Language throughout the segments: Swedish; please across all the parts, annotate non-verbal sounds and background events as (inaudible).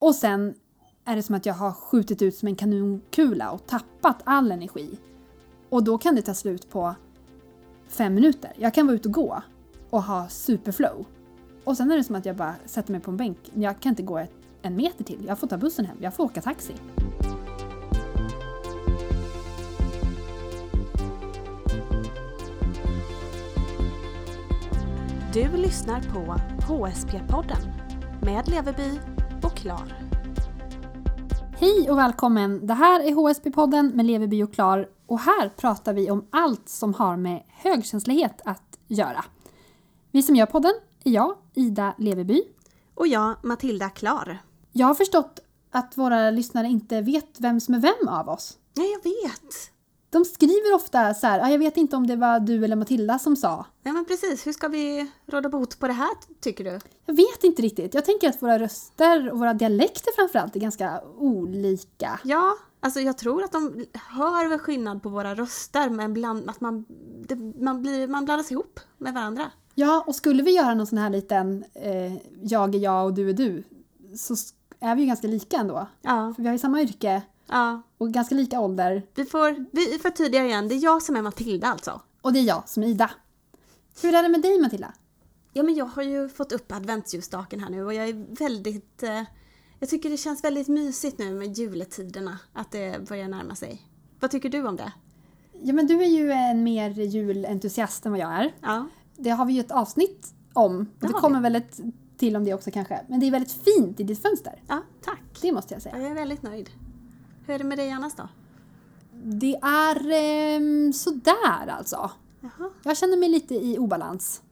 Och sen är det som att jag har skjutit ut som en kanonkula och tappat all energi. Och då kan det ta slut på fem minuter. Jag kan vara ute och gå och ha superflow. Och sen är det som att jag bara sätter mig på en bänk. Jag kan inte gå ett, en meter till. Jag får ta bussen hem. Jag får åka taxi. Du lyssnar på HSP-podden med Leveby Klar. Hej och välkommen! Det här är HSP-podden med Leveby och Klar och här pratar vi om allt som har med högkänslighet att göra. Vi som gör podden är jag, Ida Leveby. Och jag, Matilda Klar. Jag har förstått att våra lyssnare inte vet vem som är vem av oss. Nej, jag vet. De skriver ofta så här, "Ah, jag vet inte om det var du eller Matilda som sa. Nej, men precis. Hur ska vi råda bot på det här, tycker du? Jag vet inte riktigt. Jag tänker att våra röster och våra dialekter framförallt är ganska olika. Ja, alltså jag tror att de hör väl skillnad på våra röster, men bland, att man, det, man, blir, man blandas ihop med varandra. Ja, och skulle vi göra någon sån här liten eh, jag är jag och du är du så är vi ju ganska lika ändå. Ja, För vi har ju samma yrke ja. och ganska lika ålder. Vi får vi förtydligar igen, det är jag som är Matilda alltså. Och det är jag som är Ida. Hur är det med dig Matilda? Ja, men jag har ju fått upp adventsljusstaken här nu och jag är väldigt... Eh, jag tycker det känns väldigt mysigt nu med juletiderna, att det börjar närma sig. Vad tycker du om det? Ja men du är ju en mer julentusiast än vad jag är. Ja. Det har vi ju ett avsnitt om. Och Det det kommer väl ett till om det också kanske. Men det är väldigt fint i ditt fönster. Ja, tack. Det måste jag säga. Jag är väldigt nöjd. Hur är det med dig annars då? Det är ehm, sådär alltså. Jaha. Jag känner mig lite i obalans.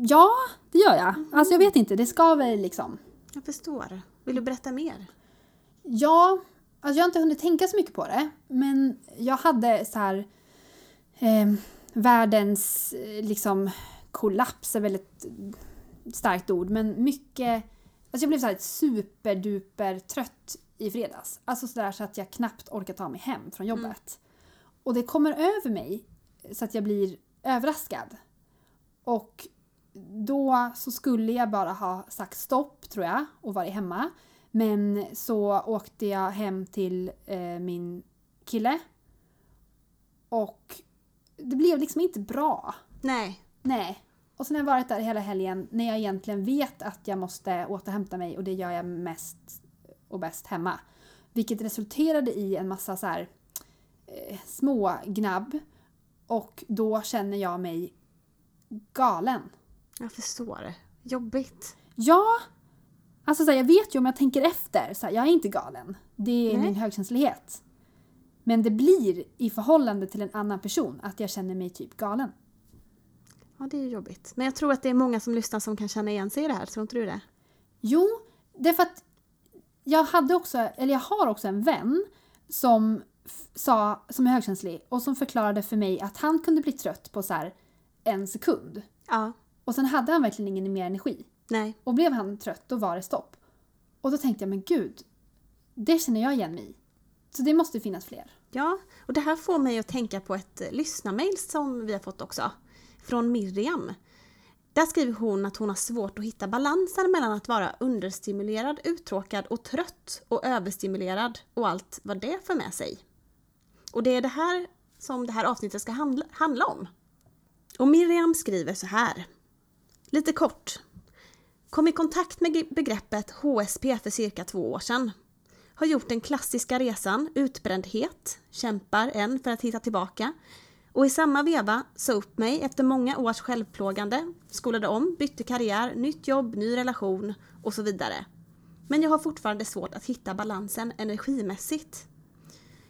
Ja, det gör jag. Alltså jag vet inte, det ska väl liksom. Jag förstår. Vill du berätta mer? Ja, alltså jag har inte hunnit tänka så mycket på det. Men jag hade så här eh, världens eh, liksom kollaps är väl ett starkt ord, men mycket Alltså jag blev så här superduper trött i fredags. Alltså sådär så att jag knappt orkar ta mig hem från jobbet. Och det kommer över mig så att jag blir överraskad. Och då så skulle jag bara ha sagt stopp tror jag och varit hemma. Men så åkte jag hem till eh, min kille. Och det blev liksom inte bra. Nej. Nej. Och sen har jag varit där hela helgen när jag egentligen vet att jag måste återhämta mig och det gör jag mest och bäst hemma. Vilket resulterade i en massa så här eh, små gnabb och då känner jag mig galen. Jag förstår. Jobbigt. Ja, alltså så här, jag vet ju om jag tänker efter, så här, jag är inte galen. Det är Nej. min högkänslighet. Men det blir i förhållande till en annan person att jag känner mig typ galen. Ja, det är jobbigt. Men jag tror att det är många som lyssnar som kan känna igen sig i det här. Tror inte du det? Jo, det är för att jag hade också, eller jag har också en vän som sa, som är högkänslig och som förklarade för mig att han kunde bli trött på så här en sekund. Ja. Och sen hade han verkligen ingen mer energi. Nej. Och blev han trött, då var det stopp. Och då tänkte jag, men gud, det känner jag igen mig i. Så det måste finnas fler. Ja, och det här får mig att tänka på ett eh, lyssnarmail som vi har fått också. Från Miriam. Där skriver hon att hon har svårt att hitta balansen mellan att vara understimulerad, uttråkad och trött och överstimulerad och allt vad det för med sig. Och det är det här som det här avsnittet ska handla, handla om. Och Miriam skriver så här. Lite kort. Kom i kontakt med begreppet HSP för cirka två år sedan. Har gjort den klassiska resan, utbrändhet, kämpar än för att hitta tillbaka. Och i samma veva sa upp mig efter många års självplågande, skolade om, bytte karriär, nytt jobb, ny relation och så vidare. Men jag har fortfarande svårt att hitta balansen energimässigt.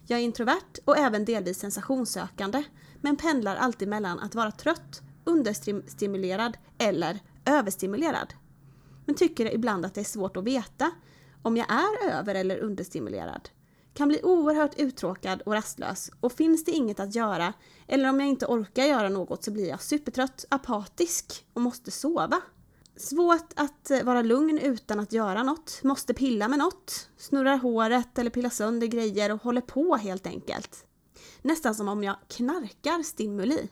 Jag är introvert och även delvis sensationssökande, men pendlar alltid mellan att vara trött, understimulerad eller överstimulerad. Men tycker ibland att det är svårt att veta om jag är över eller understimulerad. Kan bli oerhört uttråkad och rastlös och finns det inget att göra eller om jag inte orkar göra något så blir jag supertrött, apatisk och måste sova. Svårt att eh, vara lugn utan att göra något, måste pilla med något, snurrar håret eller pillar sönder grejer och håller på helt enkelt. Nästan som om jag knarkar stimuli.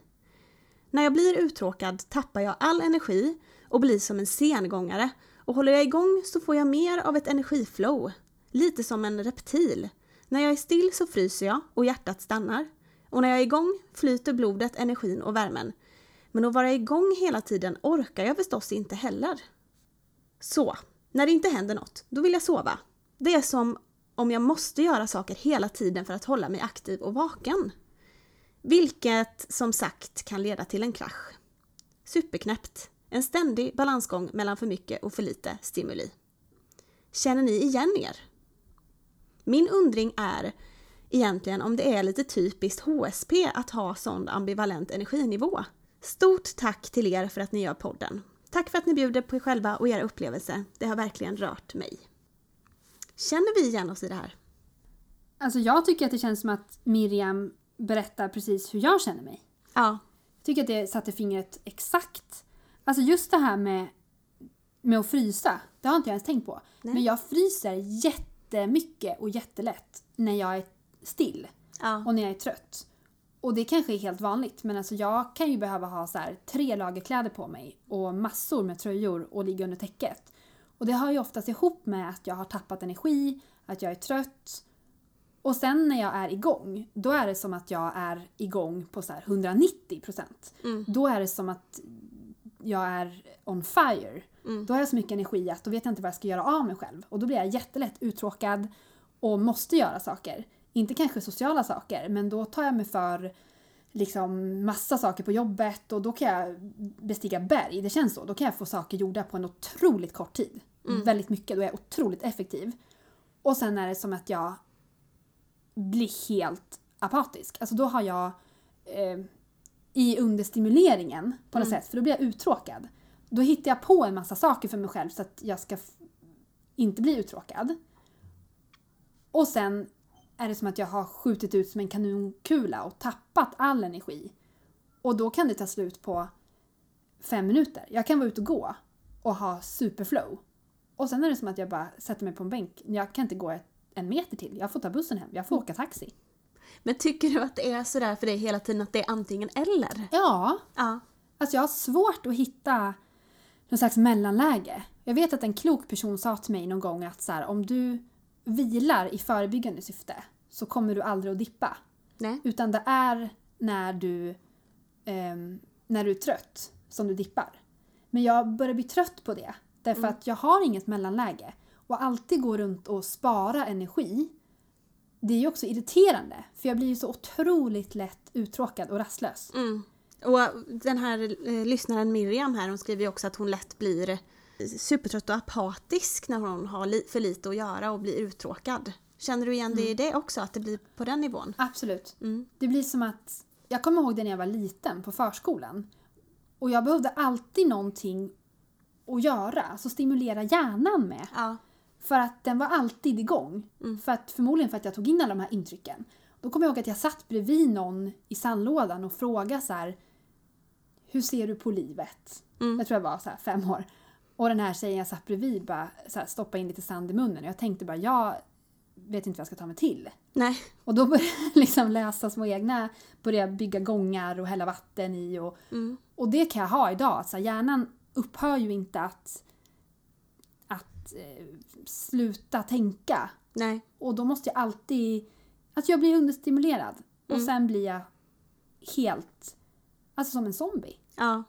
När jag blir uttråkad tappar jag all energi och blir som en sengångare och håller jag igång så får jag mer av ett energiflow. lite som en reptil. När jag är still så fryser jag och hjärtat stannar. Och när jag är igång flyter blodet, energin och värmen. Men att vara igång hela tiden orkar jag förstås inte heller. Så, när det inte händer något, då vill jag sova. Det är som om jag måste göra saker hela tiden för att hålla mig aktiv och vaken. Vilket som sagt kan leda till en krasch. Superknäppt. En ständig balansgång mellan för mycket och för lite stimuli. Känner ni igen er? Min undring är egentligen om det är lite typiskt HSP att ha sån ambivalent energinivå. Stort tack till er för att ni gör podden. Tack för att ni bjuder på er själva och era upplevelser. Det har verkligen rört mig. Känner vi igen oss i det här? Alltså jag tycker att det känns som att Miriam berättar precis hur jag känner mig. Ja. Jag tycker att det satte fingret exakt. Alltså just det här med, med att frysa, det har inte jag ens tänkt på. Nej. Men jag fryser jättemycket och jättelätt när jag är still Ja. och när jag är trött. Och det kanske är helt vanligt men alltså jag kan ju behöva ha så här tre lager kläder på mig och massor med tröjor och ligga under täcket. Och det hör ju oftast ihop med att jag har tappat energi, att jag är trött. Och sen när jag är igång, då är det som att jag är igång på så här 190 procent. Mm. Då är det som att jag är on fire. Mm. Då har jag så mycket energi att då vet jag inte vad jag ska göra av mig själv. Och då blir jag jättelätt uttråkad och måste göra saker. Inte kanske sociala saker, men då tar jag mig för liksom massa saker på jobbet och då kan jag bestiga berg. Det känns så. Då kan jag få saker gjorda på en otroligt kort tid. Väldigt mycket. Då är jag otroligt effektiv. Och sen är det som att jag blir helt apatisk. Alltså då har jag eh, i understimuleringen på något sätt, för då blir jag uttråkad. Då hittar jag på en massa saker för mig själv så att jag ska inte bli uttråkad. Och sen är det som att jag har skjutit ut som en kanonkula och tappat all energi. Och då kan det ta slut på fem minuter. Jag kan vara ute och gå och ha superflow. Och sen är det som att jag bara sätter mig på en bänk. Jag kan inte gå ett- en meter till. Jag får ta bussen hem. Jag får åka taxi. Men tycker du att det är sådär för dig hela tiden att det är antingen eller? Ja, Ja. Alltså jag har svårt att hitta någon slags mellanläge. Jag vet att en klok person sa till mig någon gång att så här, om du vilar i förebyggande syfte så kommer du aldrig att dippa. Nej. Utan det är när du, ehm, när du är trött som du dippar. Men jag börjar bli trött på det. Därför att jag har inget mellanläge. Och alltid gå runt och spara energi. Det är ju också irriterande. För jag blir ju så otroligt lätt uttråkad och rastlös. Mm. Och den här eh, lyssnaren Miriam här, hon skriver ju också att hon lätt blir supertrött och apatisk när hon har li- för lite att göra och blir uttråkad. Känner du igen det i det också, att det blir på den nivån? Absolut. Mm. Det blir som att... Jag kommer ihåg det när jag var liten på förskolan. Och jag behövde alltid någonting att göra, alltså stimulera hjärnan med. Ja. För att den var alltid igång. Mm. För att, förmodligen för att jag tog in alla de här intrycken. Då kommer jag ihåg att jag satt bredvid någon i sandlådan och frågade så här. Hur ser du på livet? Mm. Jag tror jag var så fem år. Och den här tjejen jag satt bredvid bara så här, stoppade in lite sand i munnen. Och jag tänkte bara, jag vet inte vad jag ska ta mig till. Nej. Och då började jag (laughs) liksom läsa små egna, börja bygga gångar och hälla vatten i. Och, Mm. och det kan jag ha idag. Så här, hjärnan upphör ju inte att, att eh, sluta tänka. Nej. Och då måste jag alltid... Att jag blir understimulerad. Och Mm. sen blir jag helt... Alltså som en zombie. Ja.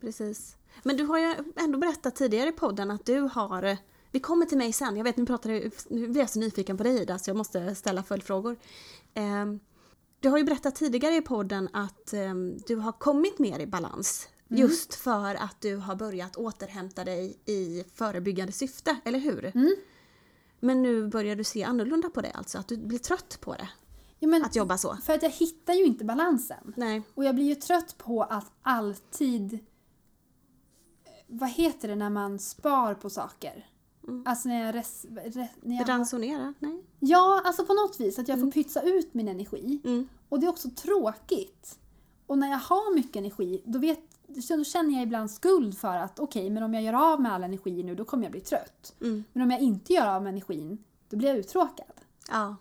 Precis. Men du har ju ändå berättat tidigare i podden att du har vi kommer till mig sen. Jag vet, nu, pratar, nu blir jag så nyfiken på dig Ida så jag måste ställa följdfrågor. Ehm, du har ju berättat tidigare i podden att ehm, du har kommit mer i balans. Just för att du har börjat återhämta dig i förebyggande syfte, eller hur? Mm. Men nu börjar du se annorlunda på det alltså, att du blir trött på det. Ja, Att jobba så. För att jag hittar ju inte balansen. Nej. Och jag blir ju trött på att alltid... Vad heter det när man spar på saker? Mm. Alltså när jag... Res, re, när jag Ransonera? Nej. ja, alltså på något vis. Att jag får pytsa ut min energi. Mm. Och det är också tråkigt. Och när jag har mycket energi, då, vet, då känner jag ibland skuld för att okej, men om jag gör av med all energi nu, då kommer jag bli trött. Mm. Men om jag inte gör av med energin, då blir jag uttråkad. Ja.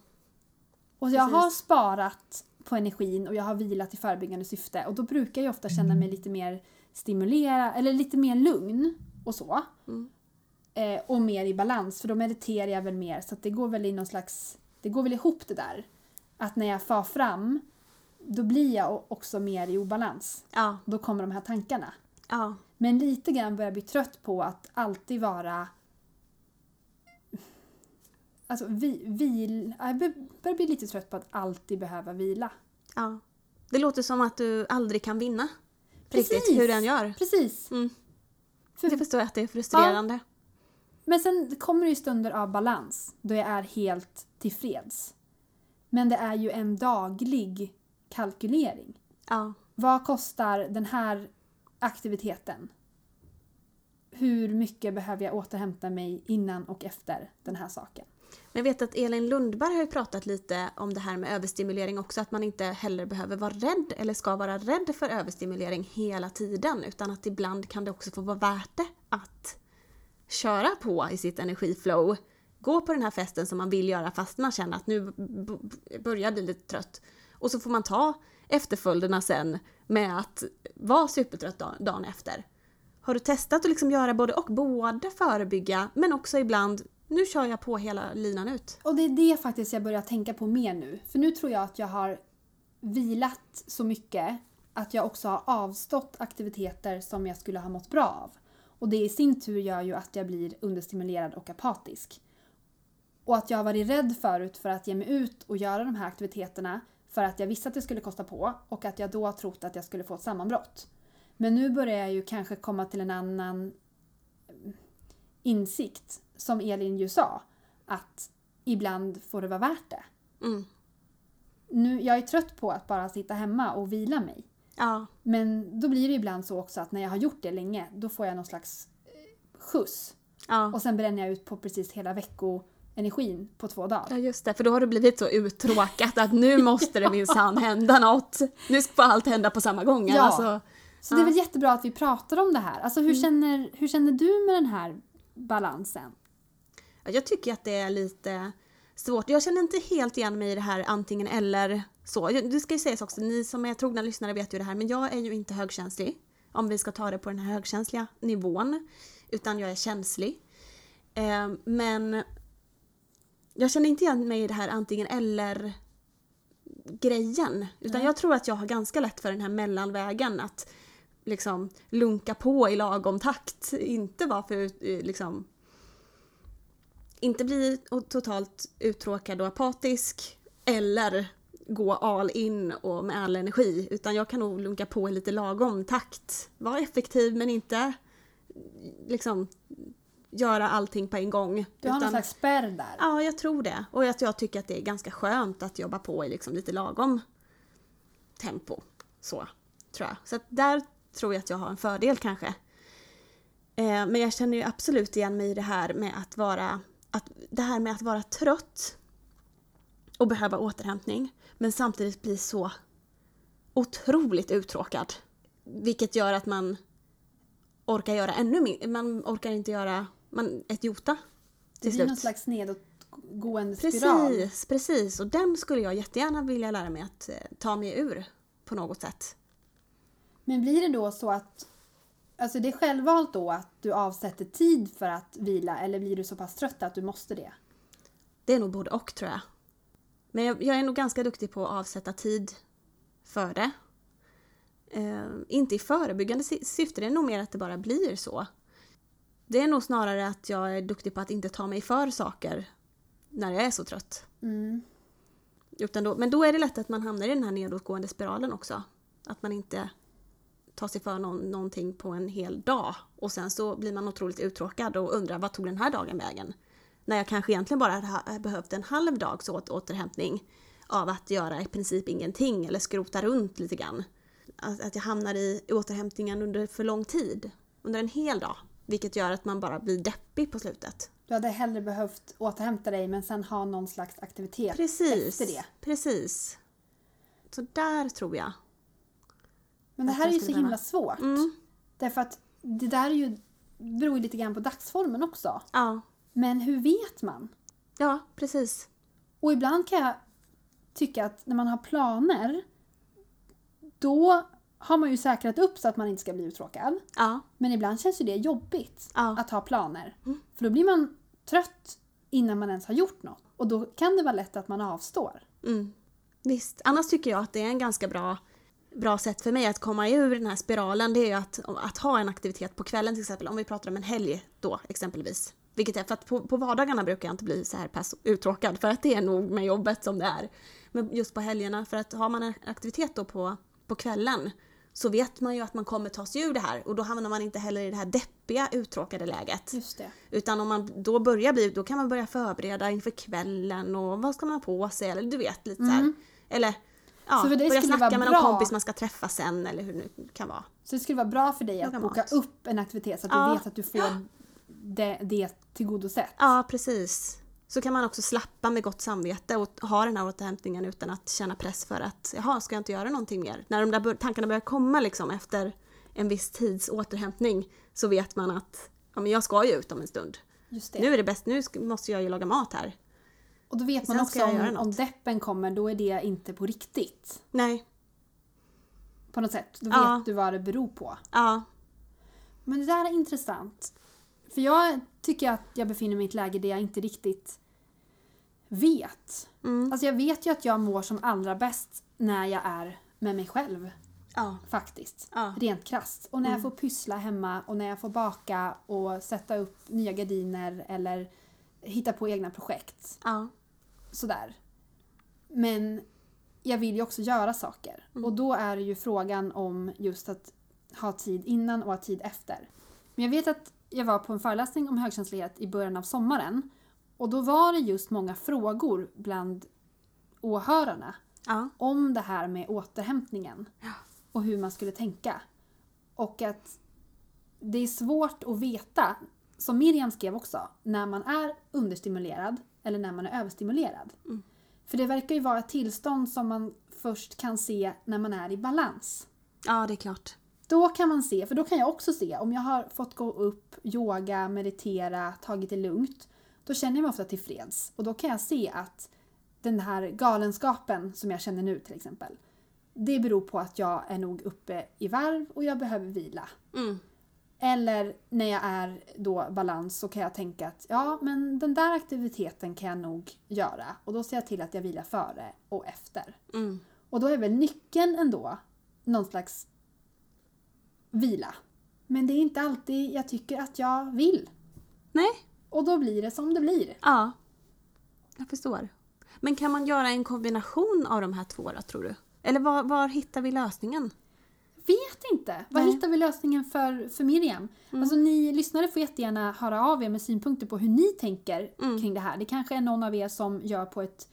Och jag Precis. har sparat på energin och jag har vilat i förebyggande syfte och då brukar jag ofta känna mig lite mer stimulerad eller lite mer lugn och så. Mm. Eh, och mer i balans, för då mediterar jag väl mer så det går väl i någon slags... Det går väl ihop det där. Att när jag far fram, då blir jag också mer i obalans. Ja, Då kommer de här tankarna. ja, Men lite grann börjar jag bli trött på att alltid vara... Alltså vi, vil... Jag bör- börjar bli lite trött på att alltid behöva vila. ja. Det låter som att du aldrig kan vinna. Precis. Riktigt, hur den gör. Precis. Mm. För- Jag förstår att det är frustrerande. Men sen kommer det ju stunder av balans då jag är helt tillfreds. Men det är ju en daglig kalkylering. Ja. Vad kostar den här aktiviteten? Hur mycket behöver jag återhämta mig innan och efter den här saken? Men jag vet att Elin Lundberg har ju pratat lite om det här med överstimulering också, att man inte heller behöver vara rädd eller ska vara rädd för överstimulering hela tiden, utan att ibland kan det också få vara värt det att köra på i sitt energiflow. Gå på den här festen som man vill göra fast man känner att nu börjar bli lite trött. Och så får man ta efterföljderna sen med att vara supertrött dagen efter. Har du testat att liksom göra både och? Både förebygga men också ibland, nu kör jag på hela linan ut. Och det är det faktiskt jag börjar tänka på mer nu. För nu tror jag att jag har vilat så mycket att jag också har avstått aktiviteter som jag skulle ha mått bra av. Och det i sin tur gör ju att jag blir understimulerad och apatisk. Och att jag har varit rädd förut för att ge mig ut och göra de här aktiviteterna för att jag visste att det skulle kosta på och att jag då har trott att jag skulle få ett sammanbrott. Men nu börjar jag ju kanske komma till en annan insikt, som Elin ju sa, att ibland får det vara värt det. Mm. Nu, jag är trött på att bara sitta hemma och vila mig. Ja, Men då blir det ibland så också att när jag har gjort det länge, då får jag någon slags eh, skjuts. ja. Och sen bränner jag ut på precis hela veckoenergin på två dagar. Ja just det, för då har det blivit så uttråkat att nu (laughs) måste det minsann hända något. Nu får allt hända på samma gång. Ja. Alltså, Så det är Ja. väl jättebra att vi pratar om det här. Alltså hur, känner, hur känner du med den här balansen? Ja, Jag tycker att det är lite svårt. Jag känner inte helt igen mig i det här antingen eller så. Det ska ju sägas också, ni som är trogna lyssnare vet ju det här, men jag är ju inte högkänslig. Om vi ska ta det på den här högkänsliga nivån. Utan jag är känslig. Eh, men jag känner inte igen mig i det här antingen eller grejen. Utan Nej. jag tror att jag har ganska lätt för den här mellanvägen att liksom lunka på i lagom takt. Inte vara för eh, liksom inte bli totalt uttråkad och apatisk eller gå all in och med all energi utan jag kan nog lunka på i lite lagom takt. Vara effektiv men inte liksom göra allting på en gång. Du har någon utan, slags spärr där. Ja, jag tror det. Och att jag tycker att det är ganska skönt att jobba på i liksom lite lagom tempo. Så, tror jag. Så där tror jag att jag har en fördel kanske. Eh, men jag känner ju absolut igen mig i det här med att vara att, det här med att vara trött och behöva återhämtning men samtidigt bli så otroligt uttråkad. Vilket gör att man orkar göra ännu mer. Man orkar inte göra man, ett jota det till blir slut. någon slags nedåtgående spiral. Precis, precis. Och den skulle jag jättegärna vilja lära mig att eh, ta mig ur på något sätt. Men blir det då så att Alltså det är självvalt då att du avsätter tid för att vila eller blir du så pass trött att du måste det? Det är nog både och tror jag. Men jag, jag är nog ganska duktig på att avsätta tid för det. Eh, inte i förebyggande sy- syfte, det är nog mer att det bara blir så. Det är nog snarare att jag är duktig på att inte ta mig för saker när jag är så trött. Mm. Utan då, men då är det lätt att man hamnar i den här nedåtgående spiralen också. Att man inte tar sig för någon, någonting på en hel dag. Och sen så blir man otroligt uttråkad och undrar vad tog den här dagen vägen? När jag kanske egentligen bara behövt en halv dags åt återhämtning av att göra i princip ingenting eller skrota runt lite grann. Att, att jag hamnar i återhämtningen under för lång tid. Under en hel dag. Vilket gör att man bara blir deppig på slutet. Du hade hellre behövt återhämta dig men sen ha någon slags aktivitet Precis. efter det. Precis. Så där tror jag. Men det här är ju så skulle himla behöva- svårt. Mm. Därför att det där är ju, beror ju lite grann på dagsformen också. Ja. Men hur vet man? Ja, precis. Och ibland kan jag tycka att när man har planer då har man ju säkrat upp så att man inte ska bli uttråkad. Ja. Men ibland känns ju det jobbigt Ja. att ha planer. Mm. För då blir man trött innan man ens har gjort något. Och då kan det vara lätt att man avstår. Mm. Visst. Annars tycker jag att det är en ganska bra, bra sätt för mig att komma ur den här spiralen. Det är ju att, att ha en aktivitet på kvällen till exempel. Om vi pratar om en helg då exempelvis. Vilket är för att på, på vardagarna brukar jag inte bli så här pass uttråkad för att det är nog med jobbet som det är. Men just på helgerna, för att har man en aktivitet då på, på kvällen så vet man ju att man kommer ta sig ur det här och då hamnar man inte heller i det här deppiga uttråkade läget. Utan om man då börjar bli, då kan man börja förbereda inför kvällen och vad ska man ha på sig eller du vet lite så här. Eller ja. Så för dig börja skulle snacka vara med bra- någon kompis man ska träffa sen eller hur det nu kan vara. Så det skulle vara bra för dig att boka mat. upp en aktivitet så att Ja. du vet att du får det, det tillgodosett. Ja, precis. Så kan man också slappa med gott samvete och ha den här återhämtningen utan att känna press för att jaha, ska jag inte göra någonting mer? När de där tankarna börjar komma liksom efter en viss tids återhämtning så vet man att ja, men jag ska ju ut om en stund. Nu är det bäst, nu måste jag ju laga mat här. Och då vet man också jag om, om deppen kommer, då är det inte på riktigt. Nej, På något sätt. Då Ja. vet du vad det beror på. ja, Men det där är intressant. För jag tycker att jag befinner mig i ett läge där jag inte riktigt vet. mm, Alltså jag vet ju att jag mår som allra bäst när jag är med mig själv. ja, Faktiskt. ja. Rent krasst. Och när jag Mm. får pyssla hemma och när jag får baka och sätta upp nya gardiner eller hitta på egna projekt. ja. Sådär. Men jag vill ju också göra saker. Mm. Och då är det ju frågan om just att ha tid innan och ha tid efter. Men jag vet att jag var på en föreläsning om högkänslighet i början av sommaren. Och då var det just många frågor bland åhörarna ja. om det här med återhämtningen. Ja. Och hur man skulle tänka. Och att det är svårt att veta, som Miriam skrev också, när man är understimulerad eller när man är överstimulerad. Mm. För det verkar ju vara ett tillstånd som man först kan se när man är i balans. Ja, det är klart. Då kan man se, för då kan jag också se om jag har fått gå upp, yoga, meditera, tagit det lugnt. Då känner jag mig ofta tillfreds. Och då kan jag se att den här galenskapen som jag känner nu till exempel. Det beror på att jag är nog uppe i varv och jag behöver vila. Mm. Eller när jag är då balans så kan jag tänka att ja men den där aktiviteten kan jag nog göra. Och då ser jag till att jag vilar före och efter. Mm. Och då är väl nyckeln ändå någon slags vila. Men det är inte alltid jag tycker att jag vill. Nej, Och då blir det som det blir. ja. Jag förstår. Men kan man göra en kombination av de här två då, tror du? Eller var, var hittar vi lösningen? Vet inte. Vad Nej. hittar vi lösningen för, för Miriam? Alltså ni lyssnare får jättegärna höra av er med synpunkter på hur ni tänker Mm. kring det här. Det kanske är någon av er som gör på ett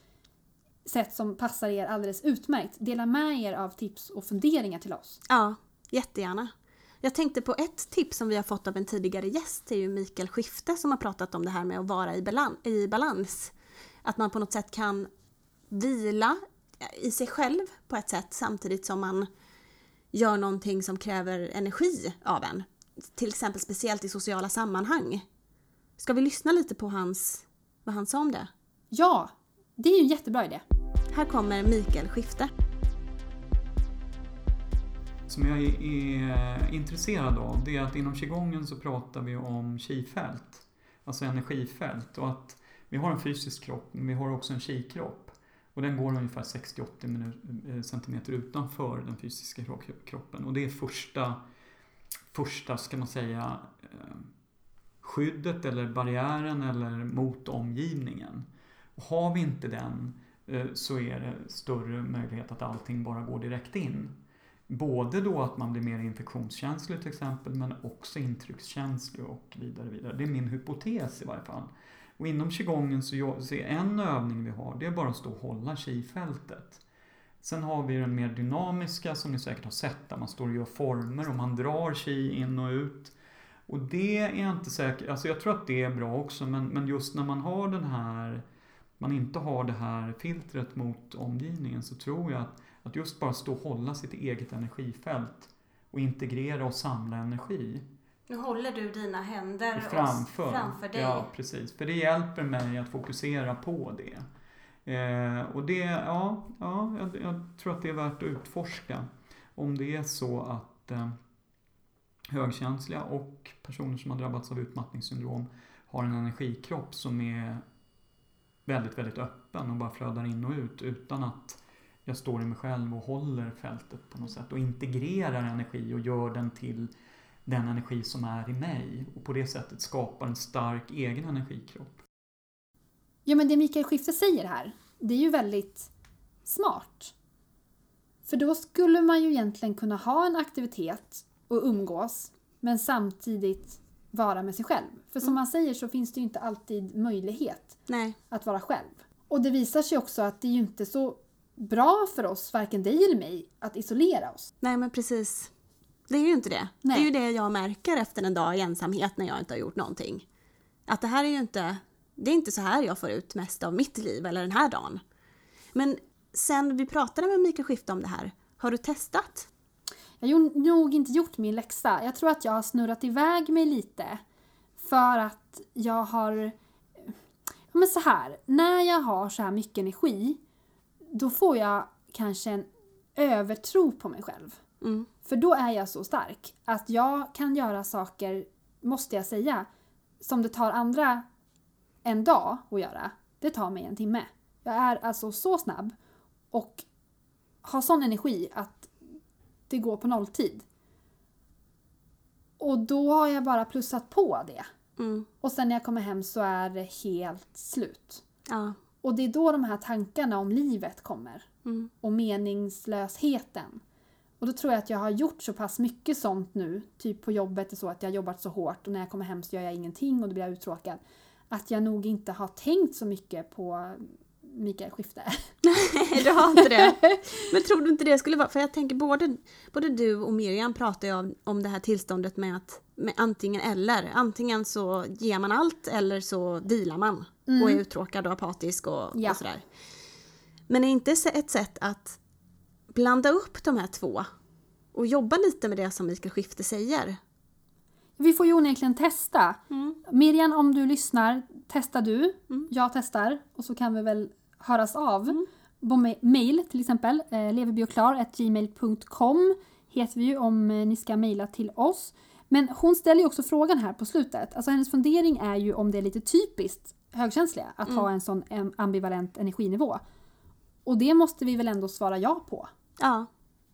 sätt som passar er alldeles utmärkt. Dela med er av tips och funderingar till oss. Ja, jättegärna. Jag tänkte på ett tips som vi har fått av en tidigare gäst, det är ju Mikael Skifte som har pratat om det här med att vara i, balan- i balans. Att man på något sätt kan vila i sig själv på ett sätt samtidigt som man gör någonting som kräver energi av en. Till exempel speciellt i sociala sammanhang. Ska vi lyssna lite på hans, vad han sa om det? Ja, det är ju en jättebra idé. Här kommer Mikael Skifte. som jag är, intresserad av det är att inom qigongen så pratar vi om qi-fält. Alltså energifält och att vi har en fysisk kropp men vi har också en qi-kropp. Och den går ungefär 60-80 cm eh, centimeter utanför den fysiska kroppen. Och det är första, första ska man säga, eh, skyddet eller barriären eller mot omgivningen. Och har vi inte den eh, så är det större möjlighet att allting bara går direkt in. Både då att man blir mer infektionskänslig till exempel men också intryckskänslig och vidare. vidare. Det är min hypotes i varje fall. Och inom qigongen så, så är en övning vi har det är bara att stå och hålla qi-fältet. Sen har vi den mer dynamiska som ni säkert har sett där man står och gör former och man drar qi in och ut. Och det är jag inte säker alltså jag tror att det är bra också men, men just när man har den här man inte har det här filtret mot omgivningen så tror jag att att just bara stå och hålla sitt eget energifält och integrera och samla energi nu håller du dina händer framför. framför dig. Ja, precis. För det hjälper mig att fokusera på det. Eh, och det, ja, ja jag, jag tror att det är värt att utforska. om det är så att eh, högkänsliga och personer som har drabbats av utmattningssyndrom har en energikropp som är väldigt, väldigt öppen och bara flödar in och ut utan att jag står i mig själv och håller fältet på något sätt och integrerar energi och gör den till den energi som är i mig och på det sättet skapar en stark egen energikropp. Ja, men det Mikael Skifte säger här, det är ju väldigt smart. För då skulle man ju egentligen kunna ha en aktivitet och umgås, men samtidigt vara med sig själv. För som Mm. man säger så finns det ju inte alltid möjlighet Nej. att vara själv. Och det visar sig också att det är ju inte så bra för oss, varken dig eller mig, att isolera oss. Nej men precis. Det är ju inte det. Nej. Det är ju det jag märker efter en dag i ensamhet när jag inte har gjort någonting. Att det här är ju inte, det är inte så här jag får ut mest av mitt liv eller den här dagen. Men sen vi pratade med Mikael Skifte om det här, har du testat? Jag har nog inte gjort min läxa. Jag tror att jag har snurrat iväg mig lite. För att jag har... Men så här, när jag har så här mycket energi, då får jag kanske en övertro på mig själv. Mm. För då är jag så stark att jag kan göra saker, måste jag säga, som det tar andra en dag att göra. Det tar mig en timme. Jag är alltså så snabb och har sån energi att det går på nolltid. Och då har jag bara plussat på det. Mm. Och sen när jag kommer hem så är det helt slut. Ja. Och det är då de här tankarna om livet kommer. Mm. Och meningslösheten. Och då tror jag att jag har gjort så pass mycket sånt nu, typ på jobbet och så, att jag har jobbat så hårt och när jag kommer hem så gör jag ingenting och då blir jag uttråkad. Att jag nog inte har tänkt så mycket på Mikael Skifte. Nej, (laughs) du har inte det. (laughs) Men tror du inte det skulle vara, för jag tänker både, både du och Miriam pratar ju om, om det här tillståndet med att med antingen eller. Antingen så ger man allt eller så vilar man och är uttråkad och apatisk och, Ja. och sådär. Men är inte ett sätt att blanda upp de här två och jobba lite med det som Mikael Skifte säger? Vi får ju onekligen testa. Miriam, om du lyssnar, testa du. Jag testar. Och så kan vi väl höras av. På ma- mail till exempel. Eh, leverbioklar.gmail.com heter vi ju om eh, ni ska mejla till oss. Men hon ställer ju också frågan här på slutet. Alltså hennes fundering är ju om det är lite typiskt högkänsliga att ha en sån ambivalent energinivå. Och det måste vi väl ändå svara ja på. Ja,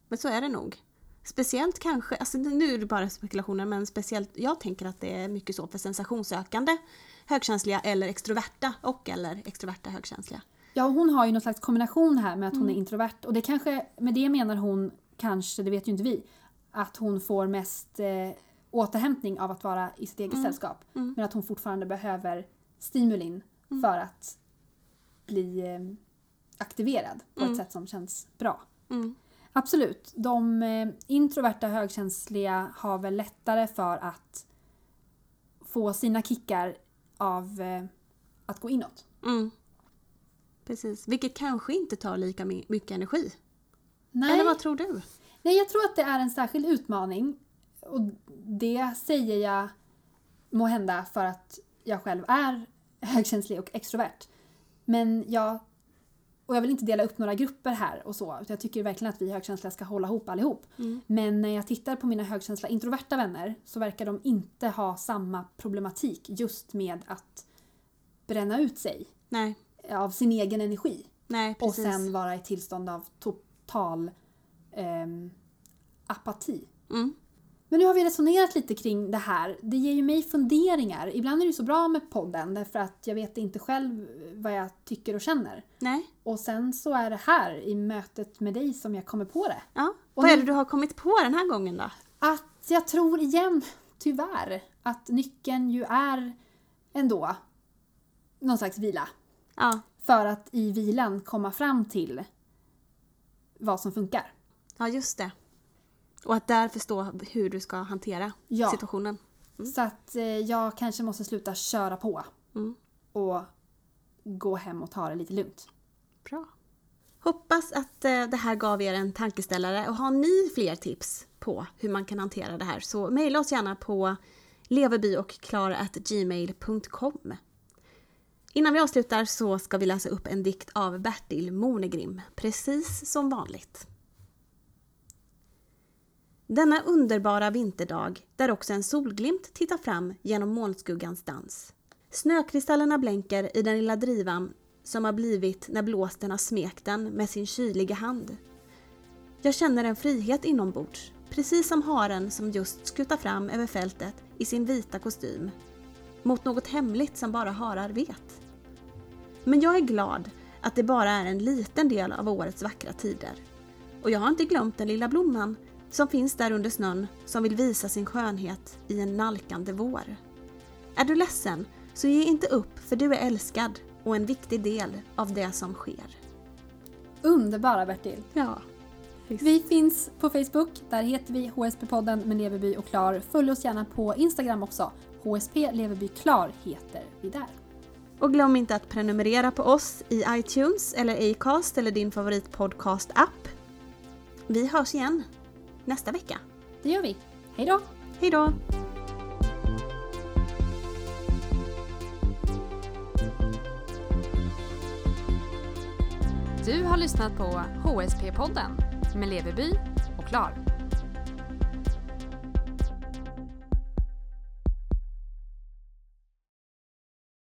men så är det nog. Speciellt kanske, alltså nu är det bara spekulationer, men speciellt, jag tänker att det är mycket så för sensationssökande högkänsliga eller extroverta och eller extroverta högkänsliga. Ja, hon har ju någon slags kombination här med att hon är introvert. Och det kanske, med det menar hon kanske, det vet ju inte vi, att hon får mest eh, återhämtning av att vara i sitt eget sällskap. Men att hon fortfarande behöver stimulin för att bli eh, aktiverad på ett sätt som känns bra. Mm. Absolut, de eh, introverta högkänsliga har väl lättare för att få sina kickar av eh, att gå inåt. Mm. Precis, vilket kanske inte tar lika my- mycket energi. Nej. Eller vad tror du? Nej, jag tror att det är en särskild utmaning. Och det säger jag må hända för att jag själv är högkänslig och extrovert. Men jag... Och jag vill inte dela upp några grupper här och så. Utan jag tycker verkligen att vi högkänsliga ska hålla ihop allihop. Men när jag tittar på mina högkänsliga introverta vänner så verkar de inte ha samma problematik just med att bränna ut sig Nej, av sin egen energi. nej Och sen vara i tillstånd av total ehm, apati. Mm. Men nu har vi resonerat lite kring det här. Det ger ju mig funderingar. Ibland är det ju så bra med podden därför att jag vet inte själv vad jag tycker och känner. Nej, Och sen så är det här i mötet med dig som jag kommer på det. ja. Och Vad är det du har kommit på den här gången då? Att jag tror igen, tyvärr, att nyckeln ju är ändå någon slags vila. Ja, För att i vilan komma fram till vad som funkar. ja just det. Och att där förstå hur du ska hantera Ja. situationen. Så att eh, jag kanske måste sluta köra på. Mm. Och gå hem och ta det lite lugnt. Bra. Hoppas att eh, det här gav er en tankeställare och har ni fler tips på hur man kan hantera det här så mejla oss gärna på leverbyochklara.gmail.com Innan vi avslutar så ska vi läsa upp en dikt av Bertil Monegrim, precis som vanligt. Denna underbara vinterdag där också en solglimt tittar fram genom molnskuggans dans. Snökristallerna blänker i den lilla drivan som har blivit när blåsten har smekt den med sin kyliga hand. Jag känner en frihet inombords, precis som haren som just skuttar fram över fältet i sin vita kostym. Mot något hemligt som bara harar vet. Men jag är glad att det bara är en liten del av årets vackra tider. Och jag har inte glömt den lilla blomman som finns där under snön som vill visa sin skönhet i en nalkande vår. Är du ledsen, så ge inte upp för du är älskad och en viktig del av det som sker. Underbara Bertil! Ja. Vi finns på Facebook, där heter vi HSP-podden med Leverby och Klar. Följ oss gärna på Instagram också. HSP Leverby Klar heter vi där. Och glöm inte att prenumerera på oss i iTunes eller Acast eller din favoritpodcast-app. Vi hörs igen nästa vecka. Det gör vi. Hej då! Hej då! Du har lyssnat på HSP-podden med Leverby och Klar.